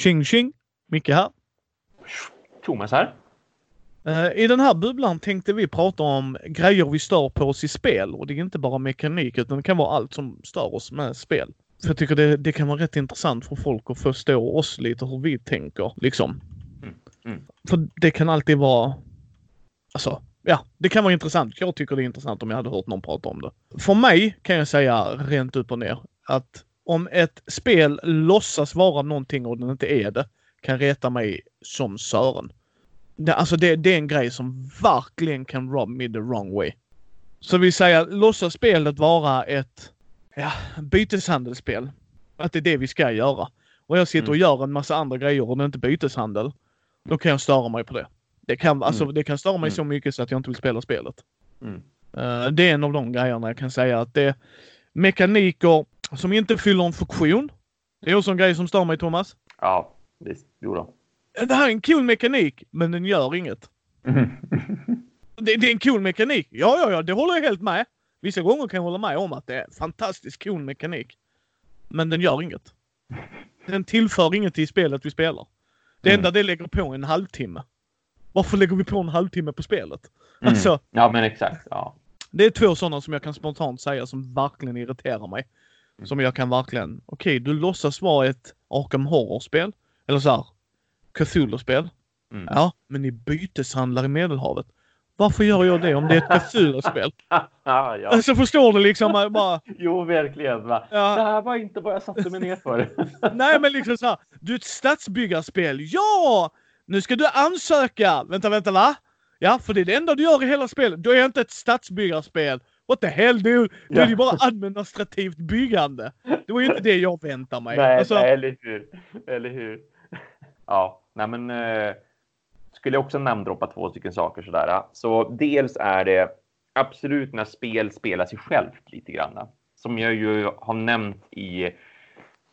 Tjing tjing! Micke här. Thomas här. Eh, I den här bubblan tänkte vi prata om grejer vi stör på oss i spel och det är inte bara mekanik utan det kan vara allt som stör oss med spel. För jag tycker det, det kan vara rätt intressant för folk att förstå oss lite hur vi tänker liksom. Mm, mm. För det kan alltid vara... Alltså, ja, det kan vara intressant. Jag tycker det är intressant om jag hade hört någon prata om det. För mig kan jag säga rent upp och ner att om ett spel låtsas vara någonting och den inte är det kan reta mig som Sören. Det, alltså det, det är en grej som verkligen kan rob me the wrong way. Så vi säger, låtsas spelet vara ett ja, byteshandelsspel. Att det är det vi ska göra. Och jag sitter och Mm. gör en massa andra grejer och det är inte byteshandel. Då kan jag störa mig på det. Det kan, alltså, Mm. det kan störa mig Mm. så mycket så att jag inte vill spela spelet. Mm. Eh, det är en av de grejerna jag kan säga att det är mekaniker som inte fyller en funktion. Det är också en grej som stör mig Thomas. Ja, visst. Jo då. Det här är en cool mekanik, men den gör inget. Det, det är en cool mekanik. Ja, ja, ja, det håller jag helt med. Vissa gånger kan jag hålla med om att det är fantastiskt cool mekanik. Men den gör inget. Den tillför inget till spelet vi spelar. Det Mm. enda det lägger på är en halvtimme. Varför lägger vi på en halvtimme på spelet? Mm. Alltså, Ja, men exakt. Ja. det är två sådana som jag kan spontant säga som verkligen irriterar mig. Mm. Som jag kan verkligen, okej du låtsas vara ett Arkham Horror-spel. Eller så här, Cthulhu-spel. Mm. Ja, men ni byteshandlar i Medelhavet. Varför gör jag det om det är ett Cthulhu-spel? ja. Alltså förstår du liksom bara, Jo, verkligen. Va? Det ja, här var inte vad jag satte mig ner för. nej men liksom så här, du är ett stadsbyggarspel. Ja! Nu ska du ansöka. Vänta, vänta, va? Ja, för det är det enda du gör i hela spelet. Då är inte ett stadsbyggarspel. What the hell? Då är det ju bara administrativt byggande. Det var ju inte det jag väntade mig. nej, Alltså, nej, eller hur? Eller hur? Ja, nej men eh, skulle jag också namndroppa två stycken saker sådär. Så dels är det absolut när spel spelar sig självt lite grann. Som jag ju har nämnt i,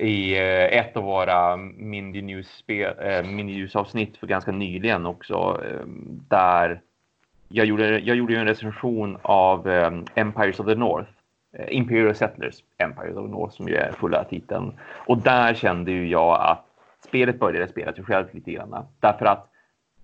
i eh, ett av våra Mindy eh, News-avsnitt för ganska nyligen också. Eh, där jag gjorde, jag gjorde ju en recension av eh, Empires of the North. Eh, Imperial Settlers Empires of the North som ju är fulla titeln. Och där kände ju jag att spelet började spela sig självt lite grann. Därför att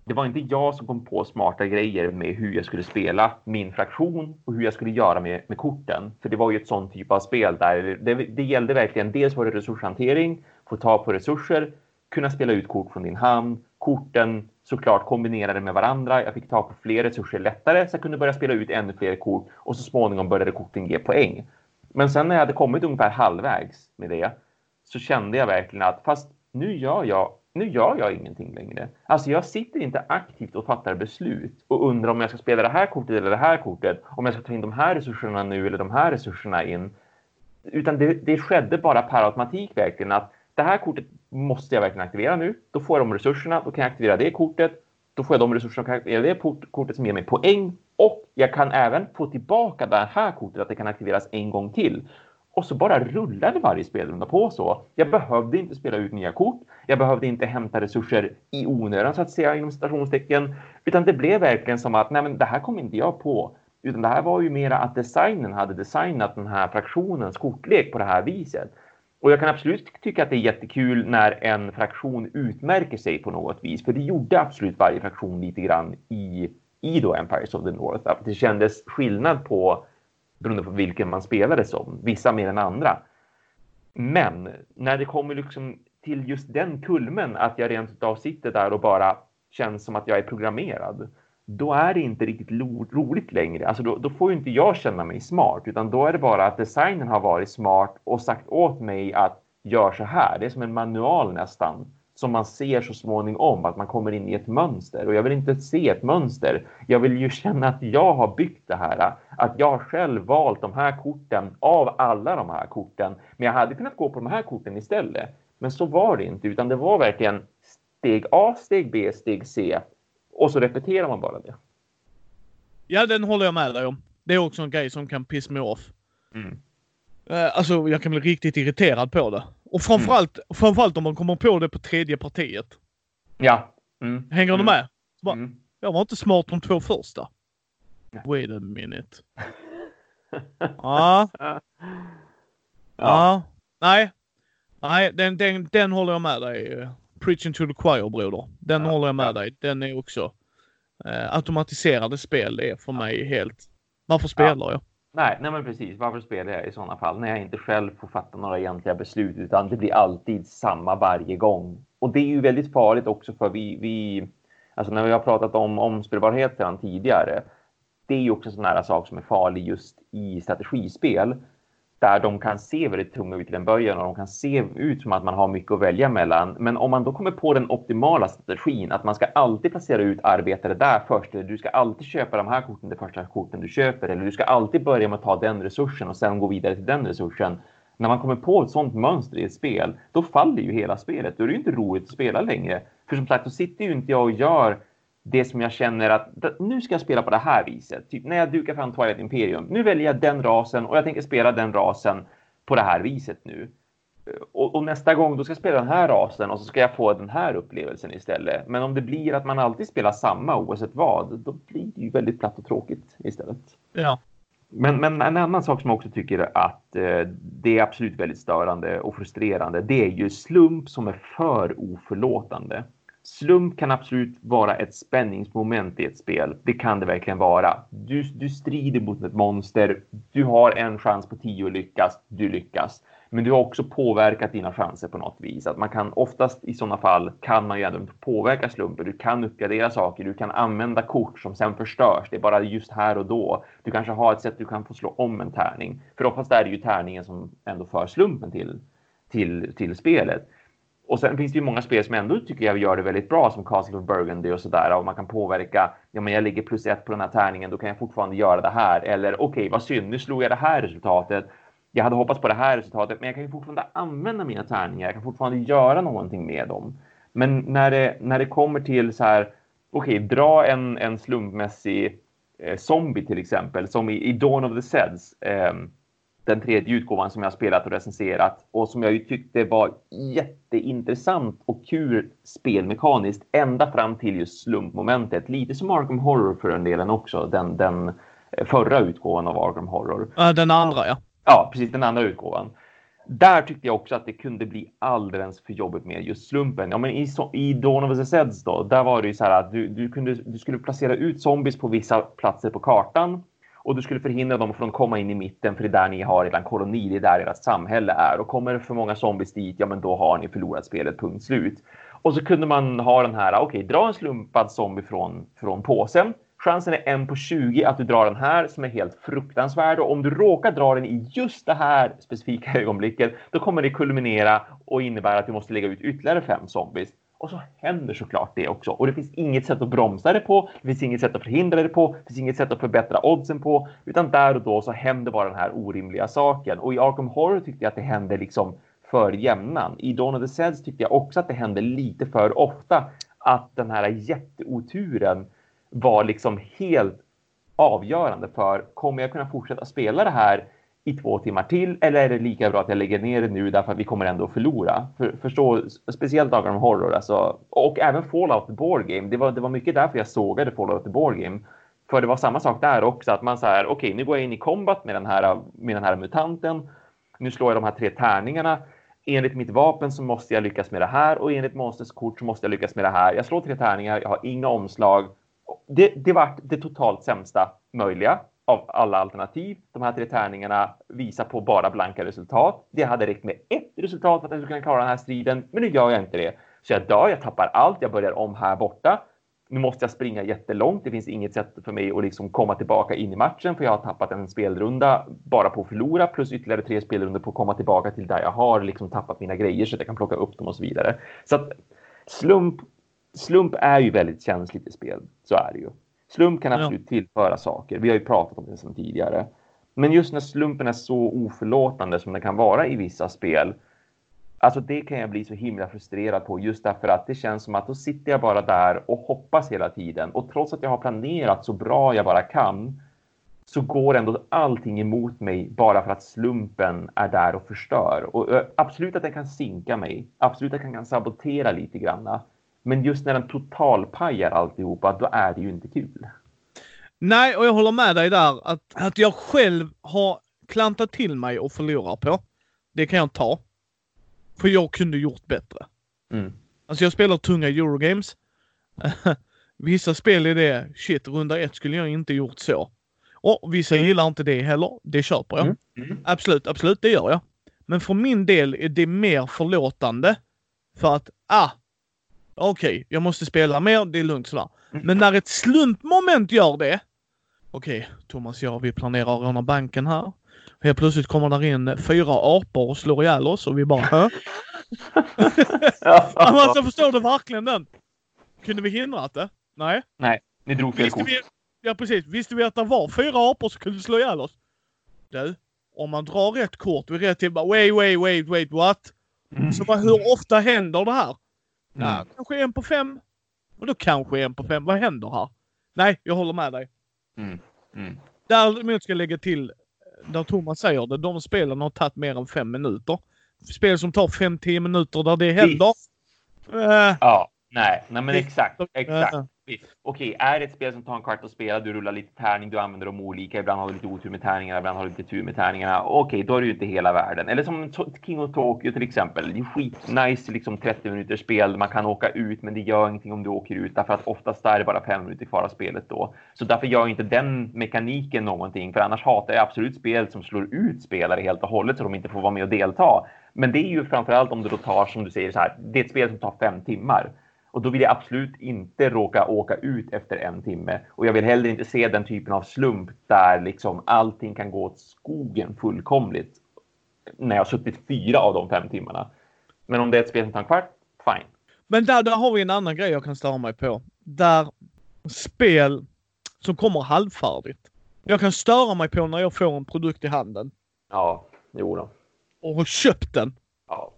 det var inte jag som kom på smarta grejer med hur jag skulle spela min fraktion och hur jag skulle göra med, med korten. För det var ju ett sånt typ av spel där det, det gällde verkligen dels var det resurshantering, få tag på resurser, kunna spela ut kort från din hand, korten såklart kombinerade med varandra. Jag fick tag på fler resurser lättare så jag kunde börja spela ut ännu fler kort och så småningom började korten ge poäng. Men sen när jag hade kommit ungefär halvvägs med det så kände jag verkligen att fast nu gör jag, nu gör jag ingenting längre. Alltså jag sitter inte aktivt och fattar beslut och undrar om jag ska spela det här kortet eller det här kortet, om jag ska ta in de här resurserna nu eller de här resurserna in. Utan det, det skedde bara per automatik verkligen att det här kortet måste jag verkligen aktivera nu. Då får jag de resurserna, då kan jag aktivera det kortet. Då får jag de resurserna och kan aktivera det kortet som ger mig poäng. Och jag kan även få tillbaka det här kortet, att det kan aktiveras en gång till. Och så bara rullade varje spelrunda på så. Jag behövde inte spela ut nya kort. Jag behövde inte hämta resurser i onödan så att säga inom citationstecken. Utan det blev verkligen som att nej men det här kom inte jag på. Utan det här var ju mera att designen hade designat den här fraktionens kortlek på det här viset. Och jag kan absolut tycka att det är jättekul när en fraktion utmärker sig på något vis. För det gjorde absolut varje fraktion lite grann i, i då Empires of the North. Att det kändes skillnad på beroende på vilken man spelade som. Vissa mer än andra. Men när det kommer liksom till just den kulmen att jag rent utav sitter där och bara känns som att jag är programmerad. Då är det inte riktigt lo- roligt längre. Alltså då, då får ju inte jag känna mig smart, utan då är det bara att designen har varit smart och sagt åt mig att gör så här. Det är som en manual nästan som man ser så småningom att man kommer in i ett mönster och jag vill inte se ett mönster. Jag vill ju känna att jag har byggt det här, att jag själv valt de här korten av alla de här korten. Men jag hade kunnat gå på de här korten istället. Men så var det inte, utan det var verkligen steg A, steg B, steg C och så repeterar man bara det. ja, den håller jag med dig om. Det är också en grej som kan piss mig off. Mm. Eh, Alltså jag kan bli riktigt irriterad på det. Och framförallt, framförallt om man kommer på det på tredje partiet. Ja. Mm. Hänger du Mm. med? Bara, Mm. Jag var inte smart de två första. Wait a minute. Ja, Ja. ja. Nej. Nej, den, den, den håller jag med dig. Preaching to the choir broder. Den Ja, håller jag med ja. dig. Den är också eh, automatiserade spel. Det är för mig helt... Varför spelar jag? Nej, nej men precis. Varför spelar jag i sådana fall när jag inte själv får fatta några egentliga beslut utan det blir alltid samma varje gång. Och det är ju väldigt farligt också för vi, vi alltså när vi har pratat om omspelbarhet sedan tidigare. Det är ju också en sån här sak som är farlig just i strategispel där de kan se väldigt tunga ut i den början och de kan se ut som att man har mycket att välja mellan. Men om man då kommer på den optimala strategin, att man ska alltid placera ut arbetare där först, eller du ska alltid köpa de här korten, de första korten du köper, eller du ska alltid börja med att ta den resursen och sen gå vidare till den resursen. När man kommer på ett sånt mönster i ett spel, då faller ju hela spelet. Då är det ju inte roligt att spela längre. För som sagt, då sitter ju inte jag och gör det som jag känner att "D- nu ska jag spela på det här viset. Typ när jag dukar fram Twilight Imperium. Nu väljer jag den rasen och jag tänker spela den rasen på det här viset nu. Och, och nästa gång då ska jag spela den här rasen och så ska jag få den här upplevelsen istället. Men om det blir att man alltid spelar samma oavsett vad, då blir det ju väldigt platt och tråkigt istället. Ja. Men, men en annan sak som jag också tycker att eh, det är absolut väldigt störande och frustrerande, det är ju slump som är för oförlåtande. Slump kan absolut vara ett spänningsmoment i ett spel. Det kan det verkligen vara. Du, du strider mot ett monster. Du har en chans på tio att lyckas. Du lyckas. Men du har också påverkat dina chanser på något vis. Att man kan oftast i sådana fall kan man ju ändå påverka slumpen. Du kan uppgradera saker. Du kan använda kort som sen förstörs. Det är bara just här och då. Du kanske har ett sätt du kan få slå om en tärning. För oftast är det ju tärningen som ändå för slumpen till, till, till spelet. Och sen finns det ju många spel som ändå tycker jag gör det väldigt bra som Castle of Burgundy och sådär. Och man kan påverka. Ja, men jag ligger plus ett på den här tärningen. Då kan jag fortfarande göra det här. Eller okej, vad synd. Nu slog jag det här resultatet. Jag hade hoppats på det här resultatet, men jag kan ju fortfarande använda mina tärningar. Jag kan fortfarande göra någonting med dem. Men när det, när det kommer till så här, okej, dra en, en slumpmässig eh, zombie till exempel, som i, i Dawn of the Seds, eh, den tredje utgåvan som jag har spelat och recenserat och som jag ju tyckte var jätteintressant och kul spelmekaniskt ända fram till just slumpmomentet. Lite som Arkham Horror för en delen också, den, den eh, förra utgåvan av Arkham Horror. Den andra ja. Ja, precis den andra utgåvan. Där tyckte jag också att det kunde bli alldeles för jobbigt med just slumpen. Ja, men i, i Dawn of the Seds då, där var det ju så här att du, du, kunde, du skulle placera ut zombies på vissa platser på kartan och du skulle förhindra dem från att komma in i mitten för det är där ni har redan koloni, det är där ert samhälle är och kommer det för många zombies dit, ja men då har ni förlorat spelet, punkt slut. Och så kunde man ha den här, ah, okej, dra en slumpad zombie från, från påsen. Chansen är en på 20 att du drar den här som är helt fruktansvärd och om du råkar dra den i just det här specifika ögonblicket, då kommer det kulminera och innebära att du måste lägga ut ytterligare fem zombies. Och så händer såklart det också. Och det finns inget sätt att bromsa det på. Det finns inget sätt att förhindra det på. Det finns inget sätt att förbättra oddsen på. Utan där och då så händer bara den här orimliga saken. Och i Arkham Horror tyckte jag att det hände liksom för jämnan. I Dawn of the Seds tyckte jag också att det hände lite för ofta. Att den här jätteoturen var liksom helt avgörande för kommer jag kunna fortsätta spela det här i två timmar till eller är det lika bra att jag lägger ner det nu därför att vi kommer ändå att förlora? För, förstå, speciellt Arkham Horror alltså, och även Fallout the Board Game. Det var, det var mycket därför jag sågade Fallout the Board Game. För det var samma sak där också, att man så här, okej, okay, nu går jag in i combat med den här, med den här mutanten. Nu slår jag de här tre tärningarna. Enligt mitt vapen så måste jag lyckas med det här och enligt monsters kort så måste jag lyckas med det här. Jag slår tre tärningar, jag har inga omslag. Det, det var det totalt sämsta möjliga av alla alternativ. De här tre tärningarna visar på bara blanka resultat. Det hade räckt med ett resultat för att jag skulle kunna klara den här striden, men nu gör jag inte det. Så jag dör, jag tappar allt, jag börjar om här borta. Nu måste jag springa jättelångt. Det finns inget sätt för mig att liksom komma tillbaka in i matchen för jag har tappat en spelrunda bara på att förlora plus ytterligare tre spelrundor på att komma tillbaka till där jag har liksom tappat mina grejer så att jag kan plocka upp dem och så vidare. Så att slump, slump är ju väldigt känsligt i spel. Så är det ju. Slump kan absolut ja. tillföra saker. Vi har ju pratat om det sedan tidigare. Men just när slumpen är så oförlåtande som det kan vara i vissa spel. Alltså det kan jag bli så himla frustrerad på just därför att det känns som att då sitter jag bara där och hoppas hela tiden. Och trots att jag har planerat så bra jag bara kan så går ändå allting emot mig bara för att slumpen är där och förstör. Och absolut att den kan sinka mig. Absolut att den kan sabotera lite granna. Men just när den totalpajar alltihopa, då är det ju inte kul. Nej, och jag håller med dig där. Att, att jag själv har klantat till mig och förlorar på, det kan jag ta. För jag kunde gjort bättre. Mm. Alltså jag spelar tunga Eurogames. vissa spel är det, shit, runda ett skulle jag inte gjort så. Och vissa gillar inte det heller. Det köper jag. Mm. Mm. Absolut, absolut, det gör jag. Men för min del är det mer förlåtande. För att, ah, okej, jag måste spela mer, det är lugnt sådär. Mm. Men när ett slumpmoment gör det. Okej, Thomas och jag, vi planerar att råna banken här. Helt plötsligt kommer där in fyra apor och slår ihjäl oss och vi bara Hä? alltså förstår du verkligen den? Kunde vi hindrat det? Nej. Nej, ni drog fel kort. vi, ja precis. Visste vi att det var fyra apor som kunde slå ihjäl oss? Du, om man drar rätt kort vid rätt tid bara wait, wait, wait, wait, what? Mm. Så vad, hur ofta händer det här? Ja, Mm. kanske en på fem. Och då kanske en på fem. Vad händer här? Nej, jag håller med dig. Mm. Mm. Däremot ska jag lägga till, där Thomas säger det, de spelen har tagit mer än fem minuter. Spel som tar fem, tio minuter där det händer. Eh, Ja, nej, nej men exakt, exakt. Okej, är det ett spel som tar en kvart att spela, du rullar lite tärning, du använder dem olika, ibland har du lite otur med tärningarna, ibland har du lite tur med tärningarna. Okej, då är det ju inte hela världen. Eller som King of Tokyo till exempel. Det är skitnice, liksom 30 minuters spel, man kan åka ut, men det gör ingenting om du åker ut, därför att oftast är det bara fem minuter kvar av spelet då. Så därför gör inte den mekaniken någonting, för annars hatar jag absolut spel som slår ut spelare helt och hållet så de inte får vara med och delta. Men det är ju framförallt om det då tar, som du säger, så här, det är ett spel som tar fem timmar. Och då vill jag absolut inte råka åka ut efter en timme. Och jag vill heller inte se den typen av slump där liksom allting kan gå åt skogen fullkomligt. När jag har suttit fyra av de fem timmarna. Men om det är ett spel som tar en kvart, fine. Men där, där har vi en annan grej jag kan störa mig på. Där spel som kommer halvfärdigt. Jag kan störa mig på när jag får en produkt i handen Ja, jo då. och har köpt den Ja,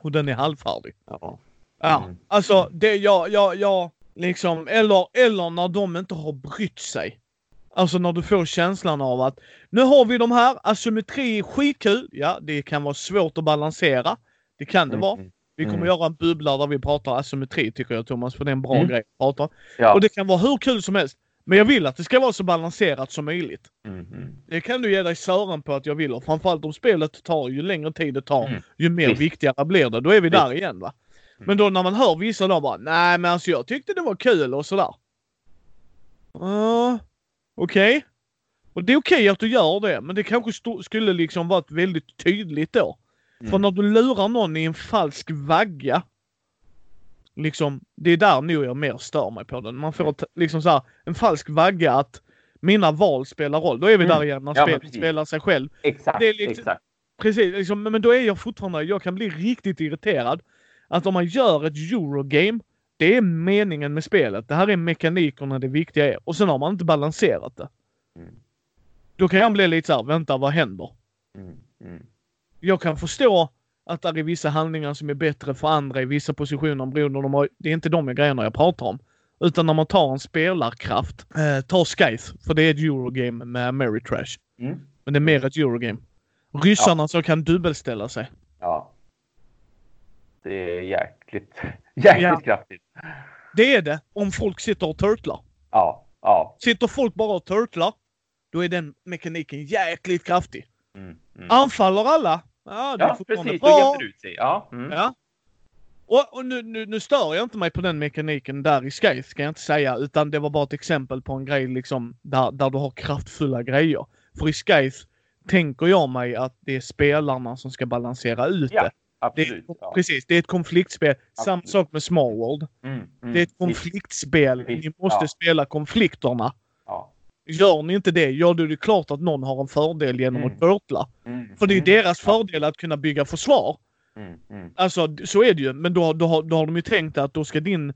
och den är halvfärdig. ja. Ja, Mm. alltså det jag, jag, jag liksom, eller, eller när de inte har brytt sig. Alltså när du får känslan av att nu har vi de här, asymmetri är skitkul. Ja, det kan vara svårt att balansera. Det kan det vara. Mm. Vi kommer Mm. göra en bubbla där vi pratar asymmetri tycker jag Thomas, för det är en bra Mm. grej att prata. Ja. Och det kan vara hur kul som helst. Men jag vill att det ska vara så balanserat som möjligt. Mm, mm. Det kan du ge dig sören på att jag vill. Och framförallt om spelet tar, ju längre tid det tar, Mm. ju mer Visst. viktigare blir det. Då är vi Visst. där igen va. Men då när man hör vissa då bara, nej men alltså jag tyckte det var kul och sådär. Uh, okej. Och det är okej att du gör det, men det kanske skulle liksom varit väldigt tydligt då. För Mm. när du lurar någon i en falsk vagga. Liksom, det är där nog jag mer stör mig på den. Man får ett, liksom så här, en falsk vagga att mina val spelar roll. Då är vi Mm. där igen när Ja, spelet spelar sig själv. Exakt, liksom- exakt. Precis, liksom, men då är jag fortfarande, jag kan bli riktigt irriterad. Att om man gör ett Eurogame, det är meningen med spelet. Det här är mekanikerna det viktiga är. Och sen har man inte balanserat det. Mm. Då kan jag bli lite så här, vänta vad händer? Mm, mm. Jag kan förstå att det är vissa handlingar som är bättre för andra i vissa positioner beroende de har, Det är inte de grejerna jag pratar om. Utan när man tar en spelarkraft. Eh, ta Skyth, för det är ett Eurogame med Ameritrash. Mm. Men det är mer ett Eurogame. Ryssarna som kan dubbelställa sig. Ja. Det är jäkligt, jäkligt Ja. kraftigt. Det är det om folk sitter och turtlar. Ja, ja. Sitter folk bara och turtlar, då är den mekaniken jäkligt kraftig. Mm, mm. Anfaller alla, ja det är Ja, fortfarande precis. Då bra. det ut sig. Ja. Mm. Ja. Och, och nu, nu, nu stör jag inte mig på den mekaniken där i Skype, ska jag inte säga. Utan det var bara ett exempel på en grej liksom där, där du har kraftfulla grejer. För i Skype tänker jag mig att det är spelarna som ska balansera ut Ja, det. det Absolut. är, Ja. Precis, det är ett konfliktspel. Samma Absolut. sak med Small World. Mm, mm. Det är ett konfliktspel. Visst, Ni måste ja. spela konflikterna. Ja. Gör ni inte det, gör du det klart att någon har en fördel genom Mm. att turtla. Mm, För det är mm. deras fördel att kunna bygga försvar. Mm. Alltså så är det ju. Men då, då, då har de ju tänkt att då ska din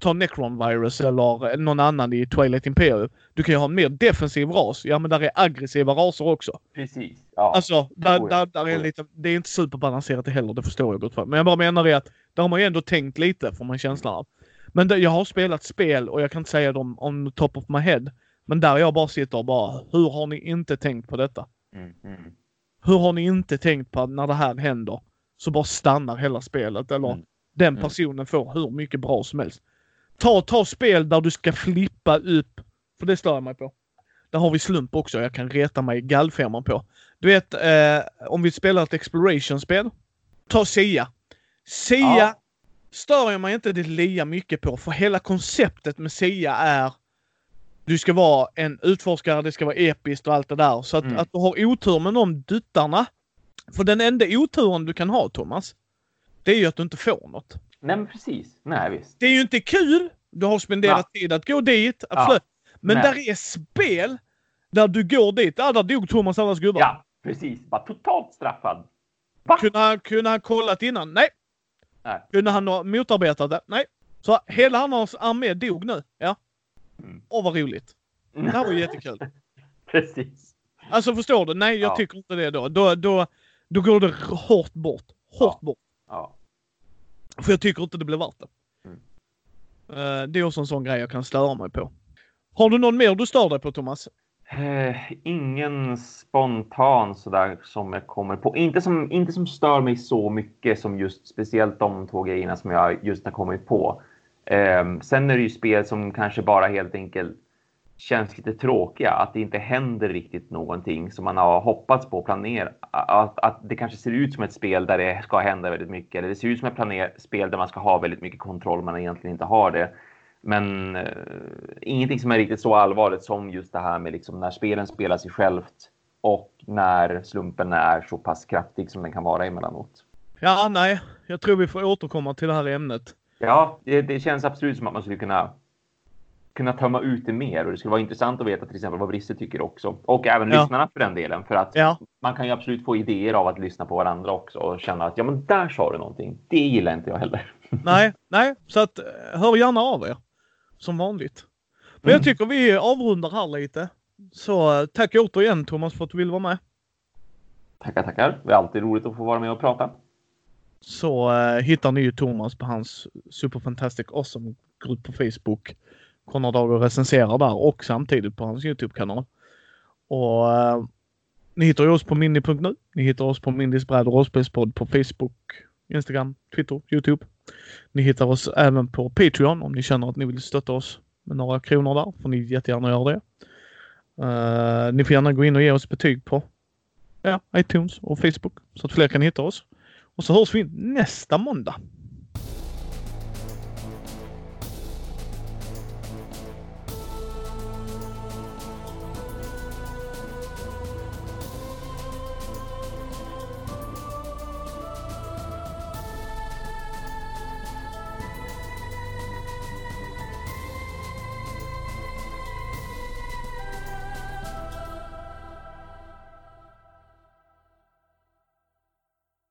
ta Necron Virus eller någon annan i Twilight Imperium. Du kan ju ha en mer defensiv ras. Ja men där är aggressiva raser också. Precis. Ja. Alltså där, Oh ja, där, där är oh lite, det är inte superbalanserat heller, det förstår jag gott för. Men jag bara menar det att där har man ju ändå tänkt lite får man känslan av. Men det, jag har spelat spel och jag kan inte säga dem on top of my head. Men där jag bara sitter och bara, hur har ni inte tänkt på detta? Mm, mm. Hur har ni inte tänkt på att när det här händer så bara stannar hela spelet eller Mm. den Mm. personen får hur mycket bra som helst. Ta, ta spel där du ska flippa upp, för det stör jag mig på. Där har vi slump också jag kan reta mig gallfemman på. Du vet, eh, om vi spelar ett exploration-spel. Ta Sia. Sia Ja. stör jag mig inte det lika mycket på. För hela konceptet med Sia är du ska vara en utforskare, det ska vara episkt och allt det där. Så att, Mm. att du har otur med de duttarna. För den enda oturen du kan ha Thomas, det är ju att du inte får något. Nej, men precis. Nej, visst. Det är ju inte kul. Du har spenderat tid att gå dit. Ja. Absolut. Men Nej. där är spel där du går dit. Ja, där dog Thomas allas gubbar. Ja, precis. Bara totalt straffad. Va? Kunde, kunde han kollat innan? Nej. Nej. Kunde han ha motarbetat det? Nej. Så hela hans armé dog nu. Ja. Mm. Åh, vad roligt. Det här var jättekul. Precis. Alltså förstår du? Nej, jag Ja. tycker inte det då. Då, då. då går det hårt bort. Hårt Ja. bort. Ja. För jag tycker inte det blir värt det. Mm. Eh, det är också en sån grej jag kan störa mig på. Har du någon mer du stör dig på Thomas? Eh, ingen spontan sådär som jag kommer på. Inte som, inte som stör mig så mycket som just speciellt de två grejerna som jag just har kommit på. Eh, sen är det ju spel som kanske bara helt enkelt känns lite tråkiga. Att det inte händer riktigt någonting som man har hoppats på och planerat. Att, att det kanske ser ut som ett spel där det ska hända väldigt mycket. Eller det ser ut som ett planer- spel där man ska ha väldigt mycket kontroll man egentligen inte har det. Men eh, ingenting som är riktigt så allvarligt som just det här med liksom när spelen spelar sig självt och när slumpen är så pass kraftig som den kan vara emellanåt. Ja, nej. Jag tror vi får återkomma till det här ämnet. Ja, det, det känns absolut som att man skulle kunna kunna tömma ut det mer och det skulle vara intressant att veta till exempel vad Brisse tycker också. Och även Ja. lyssnarna för den delen. För att Ja. man kan ju absolut få idéer av att lyssna på varandra också och känna att ja, men där sa du någonting. Det gillar inte jag heller. Nej, nej. Så att hör gärna av er. Som vanligt. Men jag Mm. tycker vi avrundar här lite. Så eh, tack återigen Thomas för att du vill vara med. Tackar, tackar. Det är alltid roligt att få vara med och prata. Så eh, hittar ni ju Thomas på hans Super Fantastic Awesome grupp på Facebook. Konrad Dager recenserar där och samtidigt på hans Youtube-kanal. Och eh, ni hittar ju oss på mindy.nu. Ni hittar oss på Mindys bräd och rollspelspodd på Facebook, Instagram, Twitter, Youtube. Ni hittar oss även på Patreon om ni känner att ni vill stötta oss med några kronor där. Får ni jättegärna göra det. Eh, ni får gärna gå in och ge oss betyg på ja, iTunes och Facebook så att fler kan hitta oss. Och så hörs vi nästa måndag.